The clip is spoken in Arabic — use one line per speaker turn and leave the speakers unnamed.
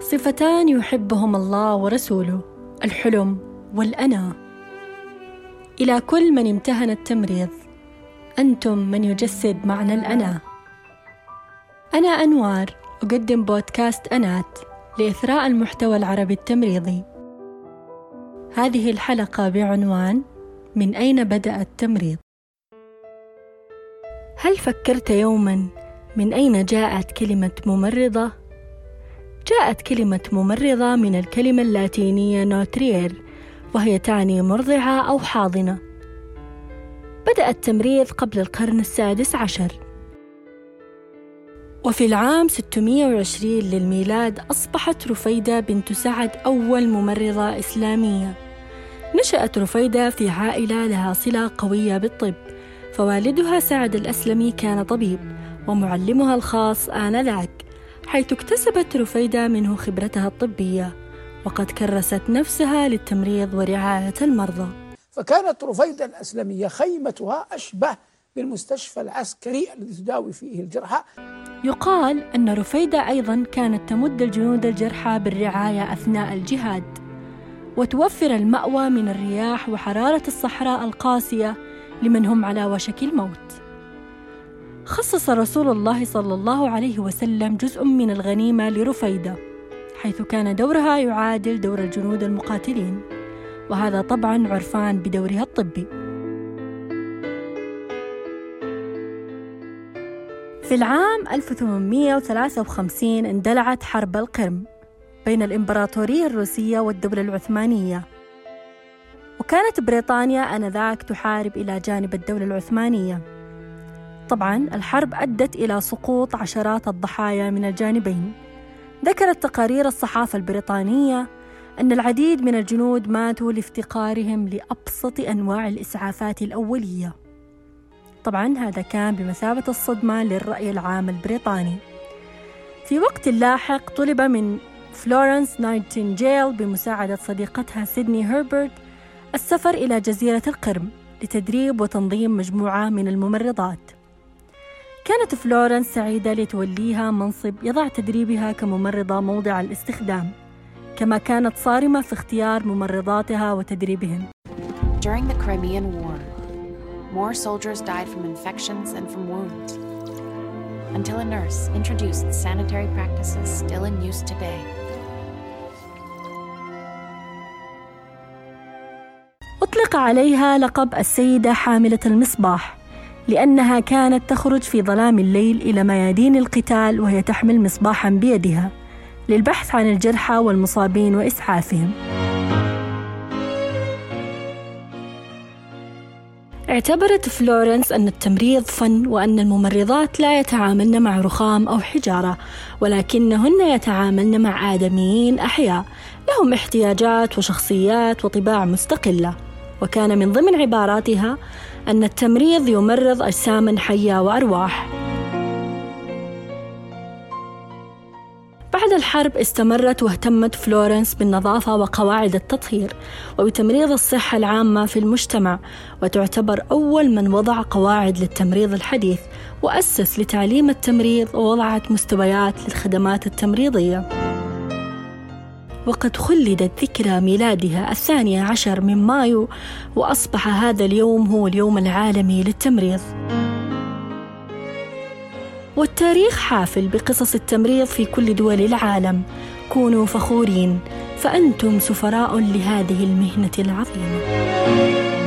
صفتان يحبهم الله ورسوله الحلم والأنا إلى كل من امتهن التمريض أنتم من يجسد معنى الأنا أنا أنوار أقدم بودكاست أنات لإثراء المحتوى العربي التمريضي هذه الحلقة بعنوان من أين بدأ التمريض؟ هل فكرت يوما من أين جاءت كلمة ممرضة؟ جاءت كلمة ممرضة من الكلمة اللاتينية نوتريير وهي تعني مرضعة أو حاضنة. بدأ التمريض قبل القرن السادس عشر. وفي العام 620 للميلاد أصبحت رفيدة بنت سعد أول ممرضة إسلامية. نشأت رفيدة في عائلة لها صلة قوية بالطب فوالدها سعد الأسلمي كان طبيب ومعلمها الخاص آنذاك. حيث اكتسبت رفيدة منه خبرتها الطبية وقد كرست نفسها للتمريض ورعاية المرضى.
فكانت رفيدة الأسلمية خيمتها أشبه بالمستشفى العسكري الذي تداوي فيه الجرحى.
يقال أن رفيدة أيضا كانت تمد الجنود الجرحى بالرعاية أثناء الجهاد وتوفر المأوى من الرياح وحرارة الصحراء القاسية لمن هم على وشك الموت. خصص رسول الله صلى الله عليه وسلم جزء من الغنيمة لرفيدة حيث كان دورها يعادل دور الجنود المقاتلين وهذا طبعا عرفان بدورها الطبي. في العام 1853 اندلعت حرب القرم بين الإمبراطورية الروسية والدولة العثمانية. وكانت بريطانيا آنذاك تحارب إلى جانب الدولة العثمانية. طبعا الحرب أدت إلى سقوط عشرات الضحايا من الجانبين. ذكرت تقارير الصحافة البريطانية أن العديد من الجنود ماتوا لافتقارهم لأبسط أنواع الإسعافات الأولية. طبعا هذا كان بمثابة الصدمة للرأي العام البريطاني. في وقت لاحق طلب من فلورنس نايتنجيل بمساعدة صديقتها سيدني هربرت السفر إلى جزيرة القرم لتدريب وتنظيم مجموعة من الممرضات. كانت فلورنس سعيدة لتوليها منصب يضع تدريبها كممرضة موضع الاستخدام كما كانت صارمة في اختيار ممرضاتها وتدريبهن
During the Crimean War, more soldiers died from infections than from wounds, until a nurse introduced sanitary practices still in use today.
أطلق عليها لقب السيدة حاملة المصباح لأنها كانت تخرج في ظلام الليل إلى ميادين القتال وهي تحمل مصباحا بيدها للبحث عن الجرحى والمصابين وإسعافهم. اعتبرت فلورنس أن التمريض فن وأن الممرضات لا يتعاملن مع رخام أو حجارة ولكنهن يتعاملن مع آدميين أحياء لهم احتياجات وشخصيات وطباع مستقلة وكان من ضمن عباراتها أن التمريض يمرض أجساما حية وأرواح. بعد الحرب استمرت واهتمت فلورنس بالنظافة وقواعد التطهير وبتمريض الصحة العامة في المجتمع وتعتبر أول من وضع قواعد للتمريض الحديث وأسس لتعليم التمريض ووضعت مستويات للخدمات التمريضية وقد خلدت ذكرى ميلادها الثانية عشر من مايو وأصبح هذا اليوم هو اليوم العالمي للتمريض. والتاريخ حافل بقصص التمريض في كل دول العالم. كونوا فخورين فأنتم سفراء لهذه المهنة العظيمة.